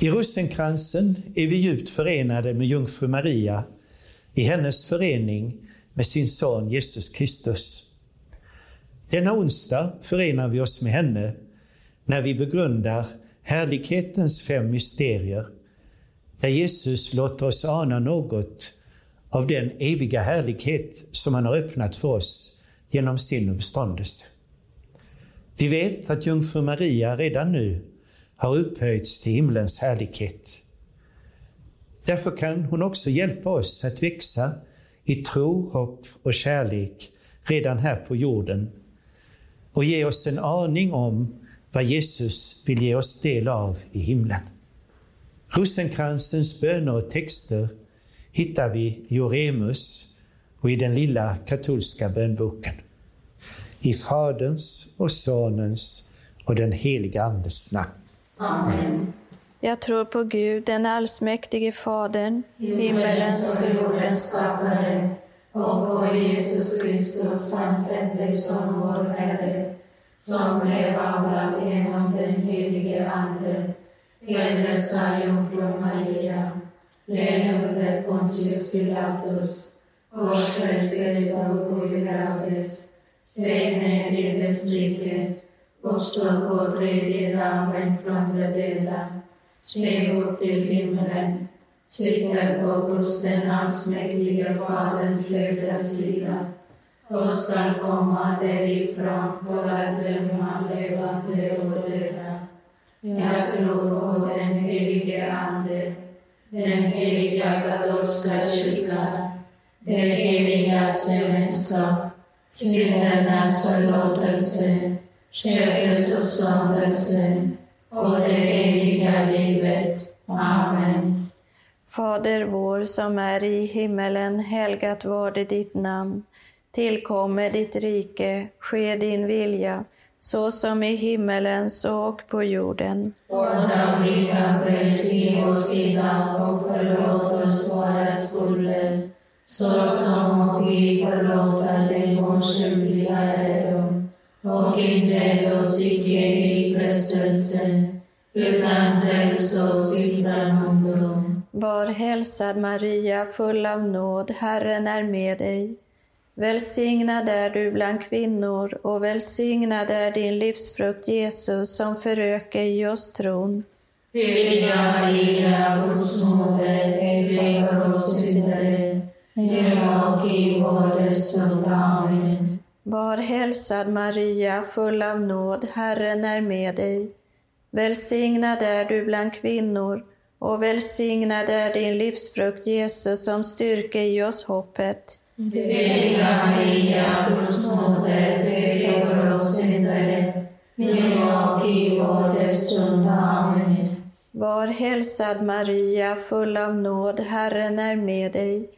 I rosenkransen är vi djupt förenade med jungfru Maria i hennes förening med sin son Jesus Kristus. Denna onsdag förenar vi oss med henne när vi begrundar härlighetens fem mysterier, där Jesus låter oss ana något av den eviga härlighet som han har öppnat för oss genom sin uppståndelse. Vi vet att jungfru Maria redan nu har upphöjts till himlens härlighet. Därför kan hon också hjälpa oss att växa i tro, hopp och kärlek redan här på jorden och ge oss en aning om vad Jesus vill ge oss del av i himlen. Rosenkransens böner och texter hittar vi i Oremus och i den lilla katolska bönboken. I Faderns och Sonens och den heliga Andes namn. Amen. Jag tror på Gud, den allsmäktige Fadern, himmelens och jordens skapare, och på Jesus Kristus, hans ende Son, vår Herre, som blev avlad genom den helige Ande, föddes av jungfru Maria, led under Pontius Pilatus, korsfästes och begravdes, steg till dess rike, uppstå på tredje dagen från de döda, steg upp till himlen, sitter på Guds den allsmäktige Faderns högra sida och skall komma därifrån för att döma levande och döda. Jag tror på den helige Ande, den heliga katolska kyrkan, det heliga semenskap, syndernas förlåtelse, köttets uppståndelse och det eviga livet. Amen. Fader vår som är i himmelen, helgat varde ditt namn. Tillkomme ditt rike, ske din vilja, så som i himmelen så och på jorden. Vårt dagliga bröd ge oss idag och förlåt oss våra skulder, så som vi förlåta dem våra skyldiga äro. Och inled oss icke i frestelse, utan fräls oss ifrån ondo. Var hälsad Maria, full av nåd, Herren är med dig. Välsignad är du bland kvinnor och välsignad är din livsfrukt Jesus som föröker i oss tron. Heliga Maria, Guds moder, för oss syndare, nu och i vår dödsstund. Amen. Var hälsad Maria, full av nåd, Herren är med dig. Välsignad är du bland kvinnor och välsignad är din livsfrukt Jesus som styrker i oss hoppet. Heliga Maria, Guds moder, be för oss syndare, nu och i vår dödsstund. Amen. Var hälsad Maria, full av nåd, Herren är med dig.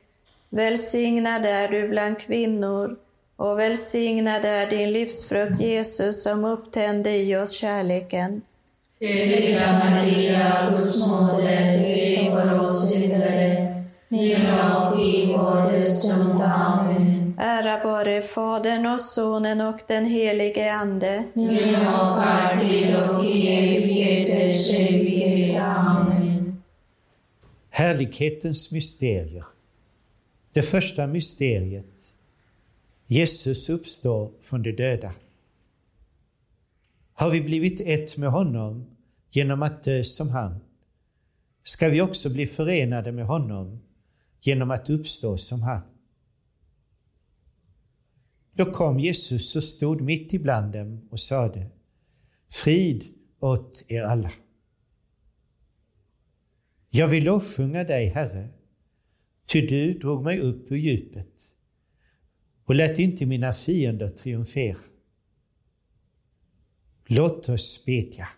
Välsignad är du bland kvinnor och välsignad är din livsfrukt Jesus som upptände i oss kärleken. Heliga Maria, Guds moder, be för oss syndare, nu och i vår dödsstund. Amen. Ära vare Fadern och Sonen och den helige Ande. Nu och alltid och i evigheters evighet. Amen. Härlighetens mysterier. Det första mysteriet. Jesus uppstår från de döda. Har vi blivit ett med honom genom att dö som han, ska vi också bli förenade med honom genom att uppstå som han. Då kom Jesus och stod mitt ibland dem och sade Frid åt er alla. Jag vill lovsjunga dig, Herre, ty du drog mig upp ur djupet och lät inte mina fiender triumfera. Låt oss bedja.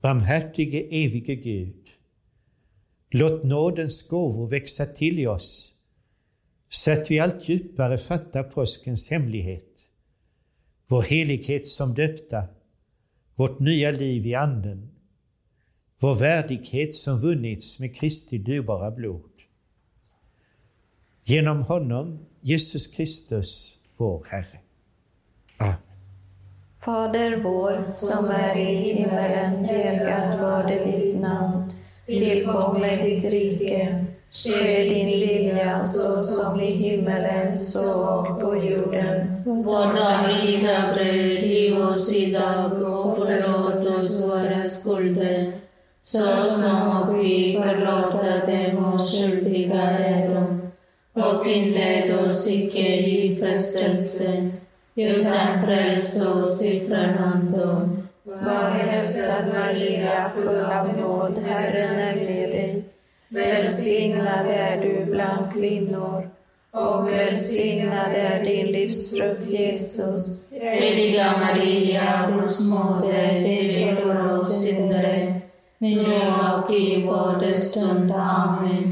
Barmhärtige evige Gud, låt nådens gåvor växa till i oss så att vi allt djupare fattar påskens hemlighet, vår helighet som döpta, vårt nya liv i Anden, vår värdighet som vunnits med Kristi dyrbara blod. Genom honom, Jesus Kristus, vår Herre. Amen. Fader vår, som är i himmelen. Helgat var det ditt namn. Tillkomme ditt rike. Ske din vilja så som i himmelen så och på jorden. Vårt dagliga bröd giv oss idag och förlåt oss våra skulder så som vi förlåta dem oss skyldiga äro. Och inled oss icke i frestelse utan fräls oss ifrån ondo. Var hälsad Maria, full av nåd, Herren är med dig. Välsignad är du bland kvinnor och välsignad är din livsfrukt, Jesus. Heliga Maria, Guds moder, be för oss syndare, nu och i vår stund. Amen.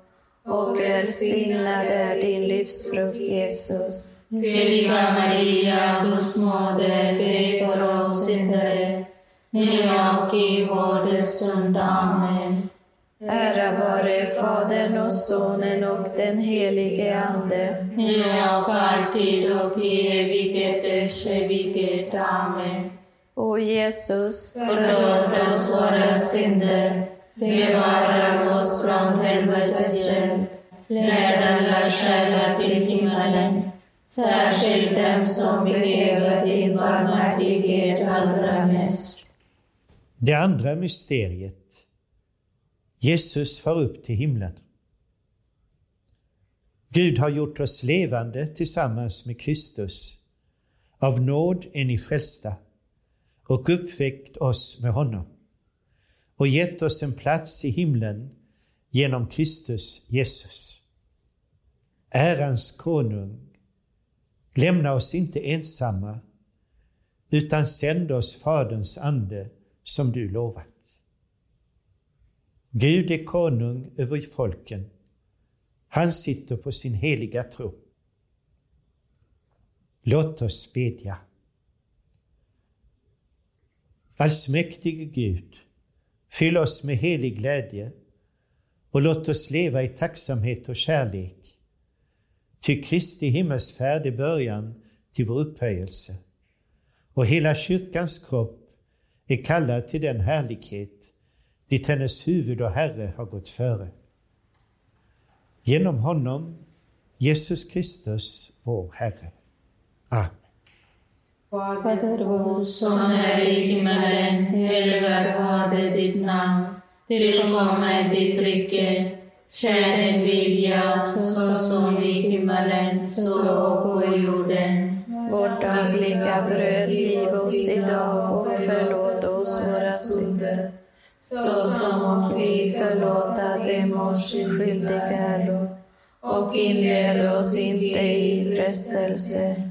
och välsignad är din livsfrukt, Jesus. Heliga Maria, Guds moder, be för oss syndare, nu och i vår stund. Amen. Ära vare Fadern och Sonen och den helige Ande. Nu och alltid och i evigheters evighet. Amen. O Jesus, Förlåt oss våra synder, bevara oss från helvetets led alla själar till himmelen, särskilt dem som behöver din barmhärtighet allra mest. Det andra mysteriet. Jesus far upp till himlen. Gud har gjort oss levande tillsammans med Kristus. Av nåd är ni frälsta och uppväckt oss med honom och gett oss en plats i himlen genom Kristus Jesus. Ärans konung, lämna oss inte ensamma utan sänd oss Faderns ande som du lovat. Gud är konung över folken. Han sitter på sin heliga tro. Låt oss bedja. Allsmäktige Gud, fyll oss med helig glädje och låt oss leva i tacksamhet och kärlek. Ty Kristi himmelsfärd är början till vår upphöjelse och hela kyrkans kropp är kallad till den härlighet dit hennes huvud och Herre har gått före. Genom honom, Jesus Kristus, vår Herre. Amen. Fader vår som är i himmelen, helgat varde ditt namn. Tillkomme ditt rike. Sker din vilja, så som i himmelen, så och på jorden. Vårt dagliga bröd giv oss idag och förlåt oss våra synder så som vi förlåta dem oss skyldiga äro. Och inled oss inte i frestelse,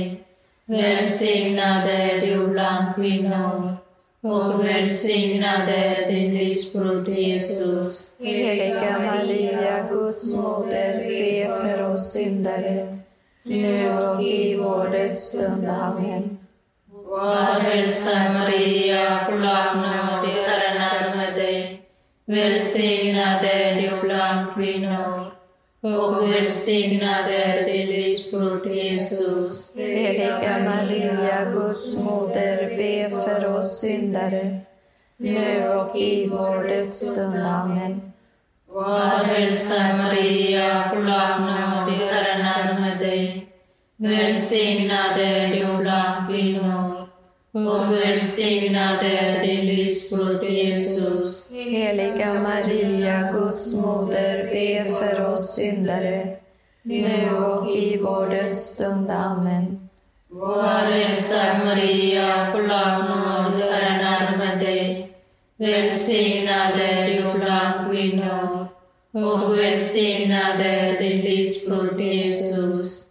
Välsignad är du bland kvinnor och välsignad är din livsfrukt Jesus. Heliga Maria, Guds moder, be för oss syndare, nu och i vår dödsstund. Amen. Var hälsad Maria, full av nåd, Herren är med dig. Välsignad är du bland kvinnor och välsignad är din livsfrukt Jesus. Heliga Maria, Guds moder, be för oss syndare, nu och i vår dödsstund. Amen. Var hälsad Maria, full nåd, Herren är med dig. Välsignad är du bland kvinnor och välsignad är din livsfrukt Jesus. Heliga Maria, Guds moder, be för oss syndare, nu och i vår dödsstund. Amen. Var hälsad Maria, full av nåd, Herren är med dig. Välsignad är du bland kvinnor och välsignad är din livsfrukt Jesus.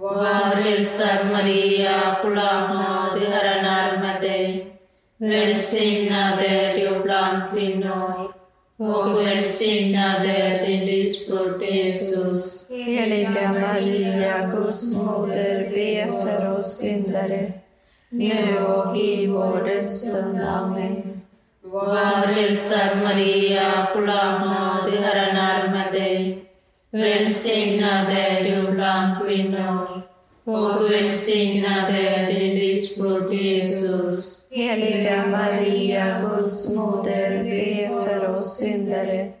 Var hälsad Maria, full av nåd, Herren är med dig. Välsignad är du bland kvinnor och välsignad är din livsfrukt Jesus. Heliga Maria, Guds moder, be för oss syndare, nu och i vår dödsstund. Amen. Var hälsad Maria, full av nåd, Herren är med dig. Välsignad är du bland kvinnor och välsignad är din livsfrukt Jesus. Heliga Maria, Guds moder, be för oss syndare,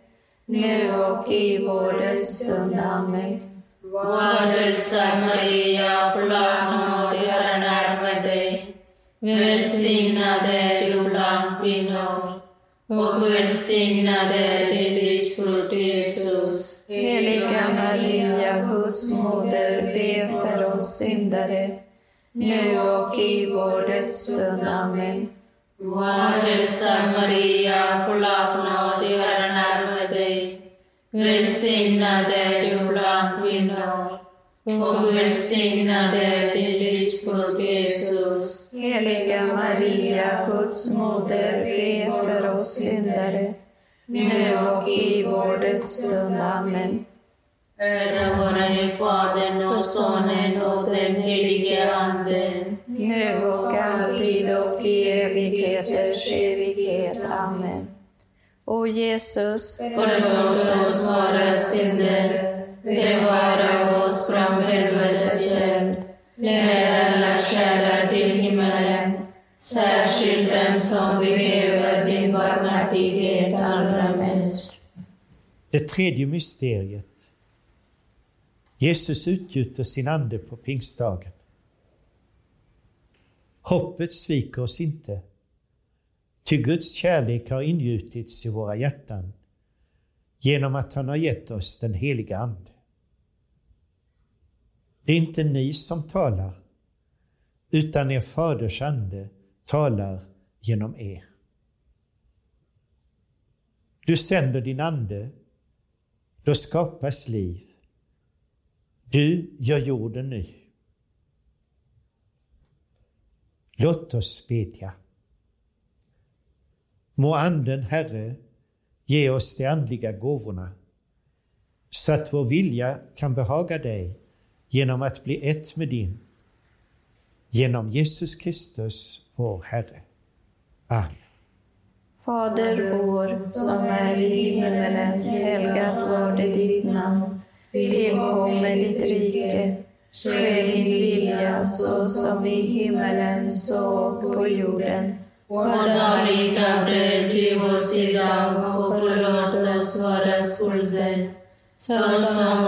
nu och i vår dödsstund. Amen. Var hälsad Maria, full av nåd, Herren är med dig. Välsignad är du bland kvinnor och välsignad är din livsfrukt Jesus. Heliga Maria, Guds moder, be för oss syndare, nu och i vår dödsstund. Amen. Var hälsad Maria, full av nåd, Herren är med dig. Välsignad är du bland kvinnor och välsignad är din livsfrukt Jesus. Heliga Maria, Guds moder, be för oss syndare, nu och i vår dödsstund. Amen. Ära vare Fadern och Sonen och den helige Anden. nu och alltid och i evigheters evighet. Amen. O Jesus, Förlåt oss våra synder, bevara oss från helvetets eld, led alla själar till himmelen, särskilt den som behöver din barmhärtighet allra mest. Det tredje mysteriet. Jesus utgjuter sin ande på pingstdagen. Hoppet sviker oss inte, ty Guds kärlek har ingjutits i våra hjärtan genom att han har gett oss den heliga Ande. Det är inte ni som talar, utan er faders ande talar genom er. Du sänder din ande, då skapas liv. Du gör jorden ny. Låt oss bedja. Må Anden, Herre, ge oss de andliga gåvorna, så att vår vilja kan behaga dig genom att bli ett med din. Genom Jesus Kristus, vår Herre. Amen. Fader vår som är i himmelen. Helgat varde ditt namn. Tillkomme ditt rike. Ske din vilja så som i himmelen så och på jorden. Vårt dagliga bröd giv oss idag och förlåt oss våra skulder, såsom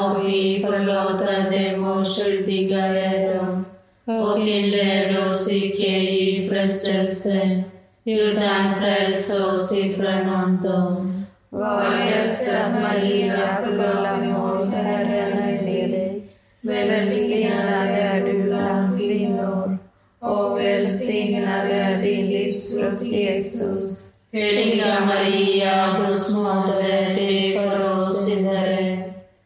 förlåta dem och skyldiga äro. Och inled oss icke i frestelse, utan fräls oss ifrån ondo. Var hälsad Maria, full av nåd, Herren är med dig. Välsignad är du bland kvinnor och välsignad är din livsfrukt Jesus. Heliga Maria, Guds moder, be för oss syndare,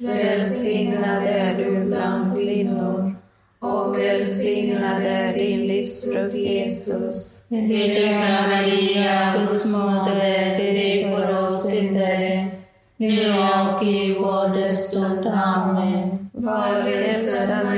Välsignad är du bland kvinnor och välsignad är din livsfrukt Jesus. Heliga Maria, Guds moder, be för oss syndare, nu och i vår stund. Amen. Var hälsad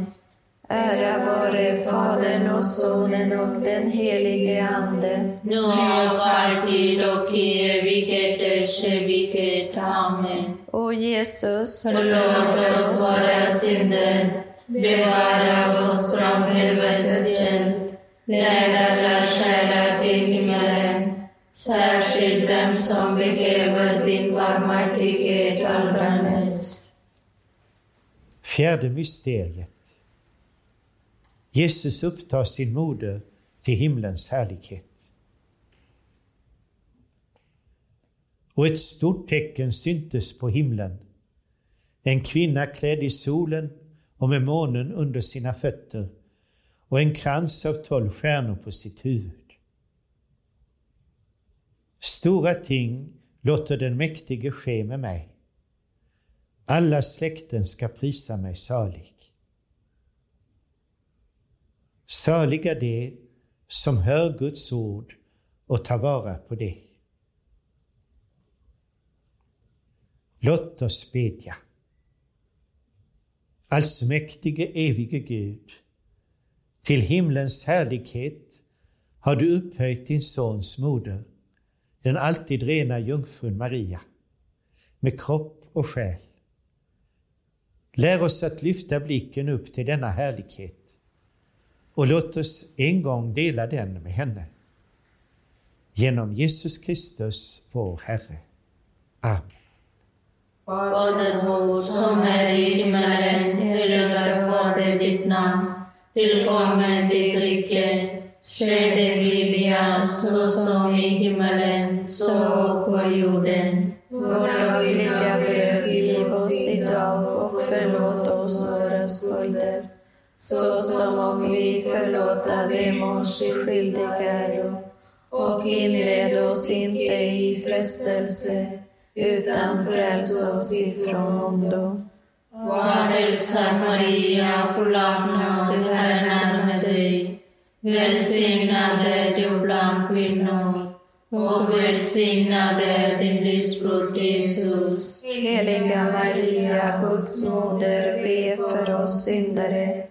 Ära vare Fadern och Sonen och den helige Ande. Nu och alltid och i evigheters evighet. Amen. O Jesus, Förlåt oss våra synder, bevara oss från helvetets eld, led alla själar till himmelen, särskilt dem som behöver din barmhärtighet allra mest. Fjärde mysteriet. Jesus upptar sin moder till himlens härlighet. Och ett stort tecken syntes på himlen. En kvinna klädd i solen och med månen under sina fötter och en krans av tolv stjärnor på sitt huvud. Stora ting låter den mäktige ske med mig. Alla släkten ska prisa mig salig. Saliga de som hör Guds ord och tar vara på det. Låt oss bedja. Allsmäktige evige Gud, till himlens härlighet har du upphöjt din sons moder, den alltid rena jungfrun Maria, med kropp och själ. Lär oss att lyfta blicken upp till denna härlighet och låt oss en gång dela den med henne. Genom Jesus Kristus, vår Herre. Amen. Fader vår som är i himmelen, helgat varde ditt namn. Tillkommen ditt rike. Ske din vilja, så som i himmelen, så och på jorden. Vårt dagliga bröd giv oss idag och förlåt oss våra skulder så som och vi förlåta dem oss skyldiga äro. Och inled oss inte i frestelse, utan fräls oss ifrån ondo. Var hälsad Maria, full av nåd, Herren är med dig. Välsignad är du bland kvinnor och välsignad är din livsfrukt Jesus. Heliga Maria, Guds moder, be för oss syndare,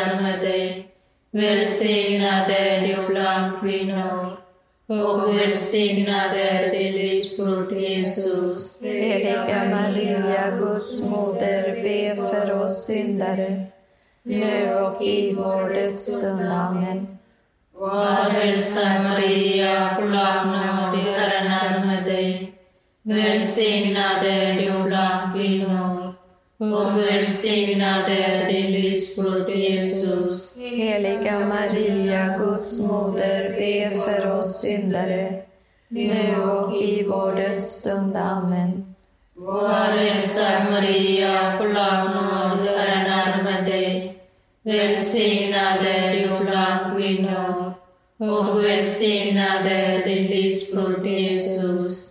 med dig. Välsignad är du bland kvinnor och välsignad är din livsfrukt Jesus. Heliga Maria, Guds moder, be för oss syndare, nu och i vår dödsstund. Amen. Var hälsad Maria, full nåd, Herren är med dig. Välsignad är du bland kvinnor och välsignad är din livsfrukt Jesus. Heliga Maria, Guds moder, be för oss syndare, nu och i vår dödsstund. Amen. Var hälsad Maria, full av nåd, Herren är med dig. Välsignad är du bland kvinnor och välsignad är din livsfrukt Jesus.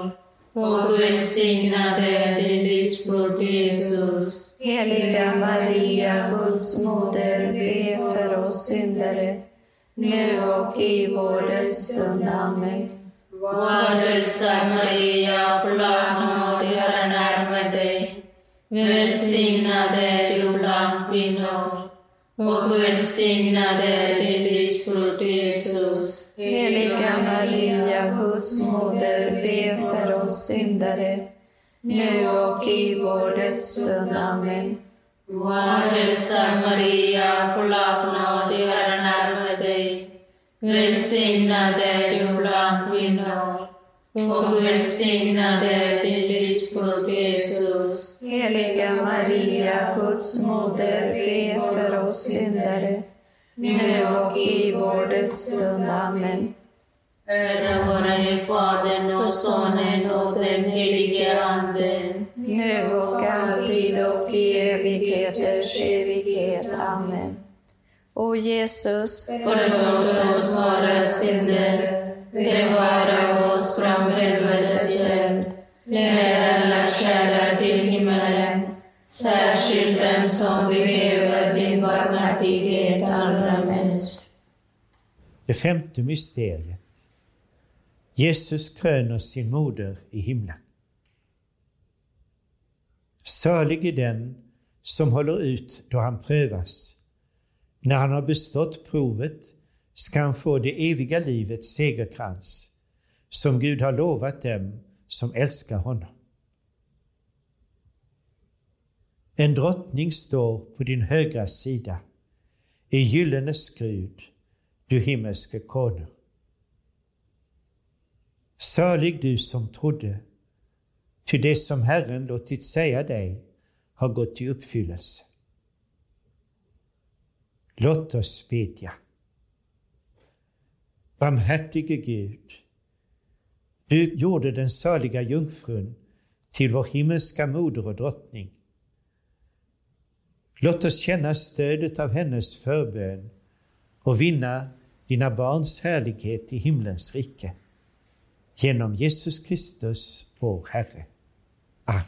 och välsignad är din livsfrukt Jesus. Heliga Maria, Guds moder, be för oss syndare, nu och i vår dödsstund. Amen. Var hälsad Maria, full nåd, Herren är med dig. Välsignad är du bland kvinnor och välsignad är din livsfrukt Jesus. Heliga Maria, Guds moder, be för oss syndare, nu och i vår dödsstund. Amen. Var hälsad Maria, full av nåd, Herren är med dig. Välsignad är du bland kvinnor och välsignad är din livsfrukt Jesus. Heliga Maria, Guds moder, be för oss syndare, nu och i vår dödsstund. Amen. Ära vare Fadern och Sonen och den helige Ande. Nu och alltid och i evigheters evighet. Amen. O Jesus, Förlåt oss våra synder, bevara oss från helvetets eld. Led alla själar till himmelen, särskilt den som behöver din barmhärtighet allra mest. Det femte mysteriet. Jesus kröner sin moder i himlen. Salig är den som håller ut då han prövas. När han har bestått provet ska han få det eviga livets segerkrans som Gud har lovat dem som älskar honom. En drottning står på din högra sida, i gyllene skrud, du himmelske konung. Salig du som trodde, ty det som Herren låtit säga dig har gått i uppfyllelse. Låt oss bedja. Barmhärtige Gud, du gjorde den saliga jungfrun till vår himmelska moder och drottning. Låt oss känna stödet av hennes förbön och vinna dina barns härlighet i himlens rike. Genom Jesus Kristus, vår Herre. Amen.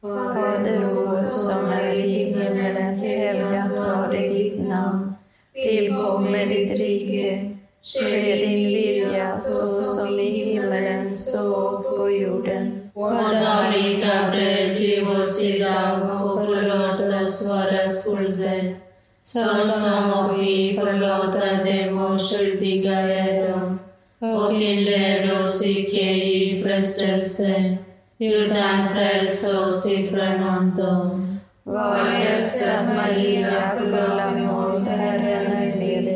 Fader vår som är i himmelen, helgat varde ditt namn. Tillkomme ditt rike. Ske din vilja så som i himmelen så på jorden. Vårt dagliga bröd giv oss idag och förlåt oss våra skulder, såsom och vi förlåta dem och skyldiga äro. Och inled oss icke i frestelse, utan fräls oss ifrån ondo. Var hälsad Maria, full av nåd, Herren är med dig.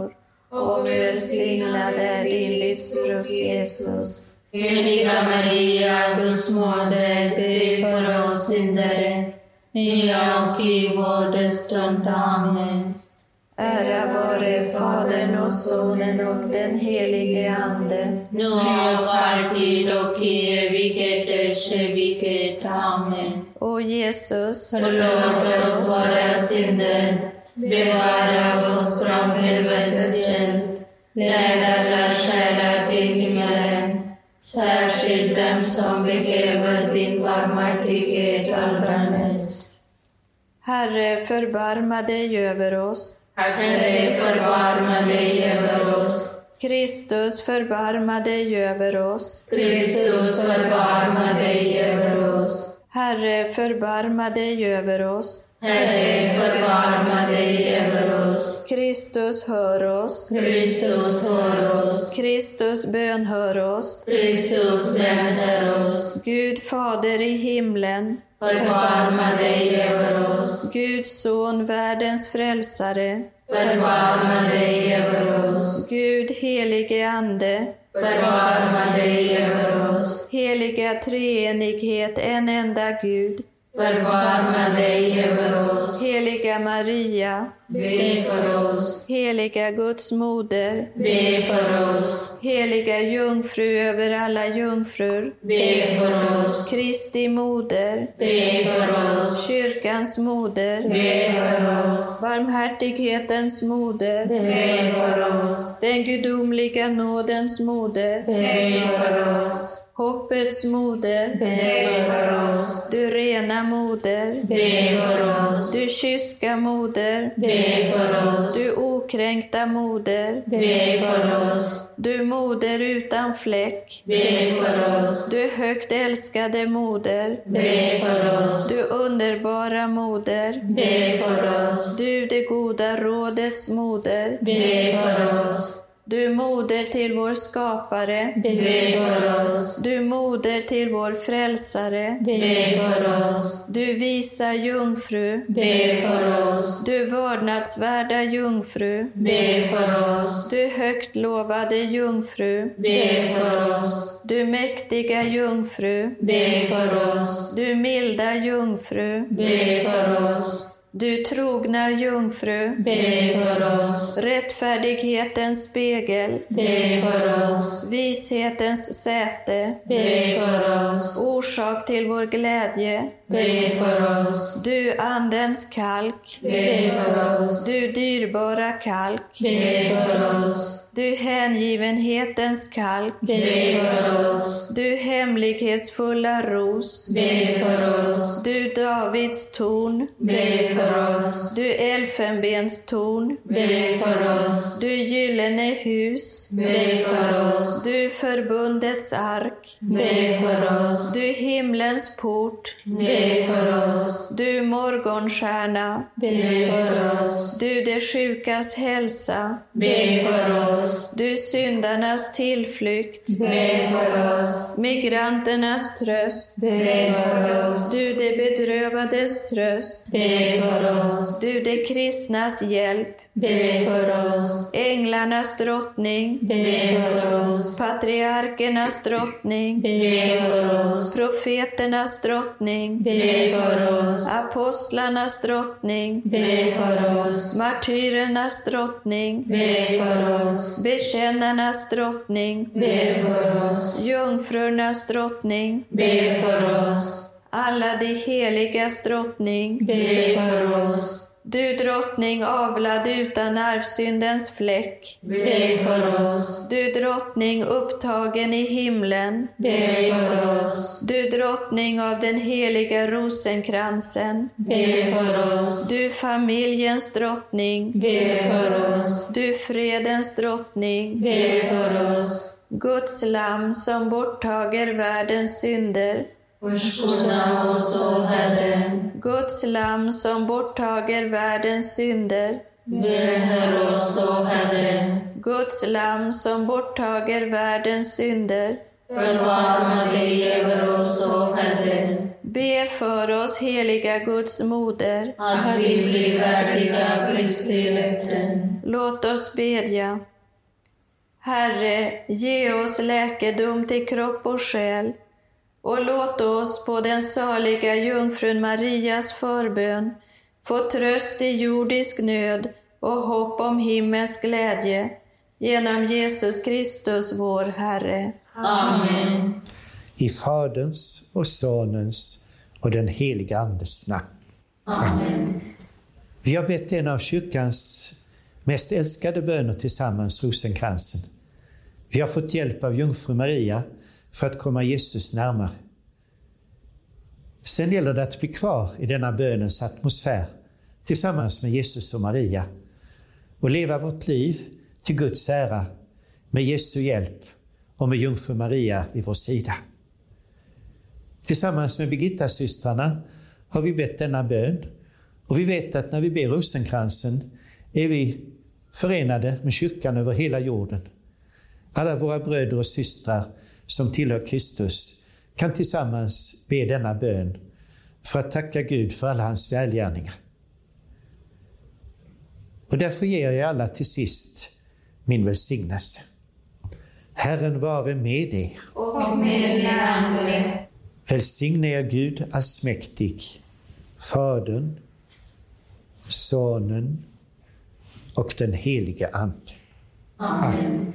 och välsignad är din livsfrukt Jesus. Heliga Maria, Guds moder, be för oss syndare, nu och i vår stund. Amen. Ära vare Fadern och Sonen och den helige Ande. Nu och alltid och i evigheters evighet. Amen. O Jesus, Förlåt oss våra synder, bevara oss från helvetets eld, led alla själar till himmelen, särskilt dem som behöver din barmhärtighet allra mest. Herre, förbarma dig över oss. Herre, förbarma dig över oss. Kristus, förbarma dig över oss. Kristus, förbarma dig över oss. Herre, förbarma dig över oss. Herre, förbarma dig över oss. Kristus, hör oss. Kristus, hör oss. Kristus, bönhör oss. Kristus, bönhör oss. Gud Fader i himlen, Förbarma dig över oss. Guds son, världens frälsare, Förbarma dig över oss. Gud helige Ande, Förbarma dig över oss. heliga treenighet, en enda Gud, Förbarma dig över oss. heliga Maria, Be för oss. heliga Guds moder, Be för oss. heliga jungfru över alla jungfrur, Be för oss. Kristi moder, Be för oss. kyrkans moder, Be för oss. barmhärtighetens moder, Be för oss. den gudomliga nådens moder, Be för oss. Hoppets moder, Be för oss. du rena moder, Be för oss. du kyska moder, Be för oss. du okränkta moder, Be för oss. du moder utan fläck, Be för oss. du högt älskade moder, Be för oss. du underbara moder, Be för oss. du det goda rådets moder, Be för oss. Du moder till vår skapare, Be för oss. du moder till vår frälsare, Be för oss. du visa jungfru, Be för oss. du vördnadsvärda jungfru, Be för oss. du högt lovade jungfru, Be för oss. du mäktiga jungfru, Be för oss. du milda jungfru, Be för oss. Du trogna jungfru, Be för oss. rättfärdighetens spegel, Be för oss. vishetens säte, Be för oss. orsak till vår glädje. Be för oss. Du Andens kalk. Be för oss. Du dyrbara kalk. Be för oss. Du hängivenhetens kalk. Be för oss. Du hemlighetsfulla ros. Be för oss. Du Davids torn. Be för oss. Du elfenbenstorn. Be för oss. Du gyllene hus. Be för oss. Du förbundets ark. Be för oss. Du himlens port. Be för oss. Du morgonstjärna. Be för oss. Du de sjukas hälsa. Be för oss. Du syndarnas tillflykt. Be för oss. Migranternas tröst. Be för oss. Du de bedrövades tröst. Be för oss. Du de kristnas hjälp. Be för oss. Änglarnas drottning. Be för oss. Patriarkernas drottning. Be för oss. Profeternas drottning. Be för oss. Apostlarnas drottning. Be för oss. Martyrernas drottning. Be för oss. Bekännarnas drottning. Be för oss. Jungfrurnas drottning. Be för oss. Alla de heligas drottning. Be för oss. Du drottning avlad utan arvsyndens fläck. Be för oss. Du drottning upptagen i himlen. Be för oss. Du drottning av den heliga rosenkransen. Be för oss. Du familjens drottning. Be för oss. Du fredens drottning. Be för oss. Guds lamm som borttager världens synder. Förskona oss, o Herre. Guds lamm som borttager världens synder. Välhör oss, o Herre. Guds lamm som borttager världens synder. Förbarma dig över oss, o Herre. Be för oss, heliga Guds moder. Att vi blir värdiga Kristi löften. Låt oss bedja. Herre, ge oss läkedom till kropp och själ och låt oss på den saliga jungfrun Marias förbön få tröst i jordisk nöd och hopp om himmels glädje genom Jesus Kristus, vår Herre. Amen. I Faderns och Sonens och den heliga Andes namn. Amen. Vi har bett en av kyrkans mest älskade böner tillsammans, rosenkransen. Vi har fått hjälp av jungfru Maria för att komma Jesus närmare. Sen gäller det att bli kvar i denna bönens atmosfär tillsammans med Jesus och Maria och leva vårt liv till Guds ära med Jesu hjälp och med jungfru Maria vid vår sida. Tillsammans med Birgitta-systrarna har vi bett denna bön och vi vet att när vi ber rosenkransen är vi förenade med kyrkan över hela jorden. Alla våra bröder och systrar som tillhör Kristus kan tillsammans be denna bön för att tacka Gud för alla hans välgärningar. Och därför ger jag alla till sist min välsignelse. Herren vare med er. Och med din ande. Välsigne er Gud allsmäktig, Fadern, Sonen och den helige Ande. Amen.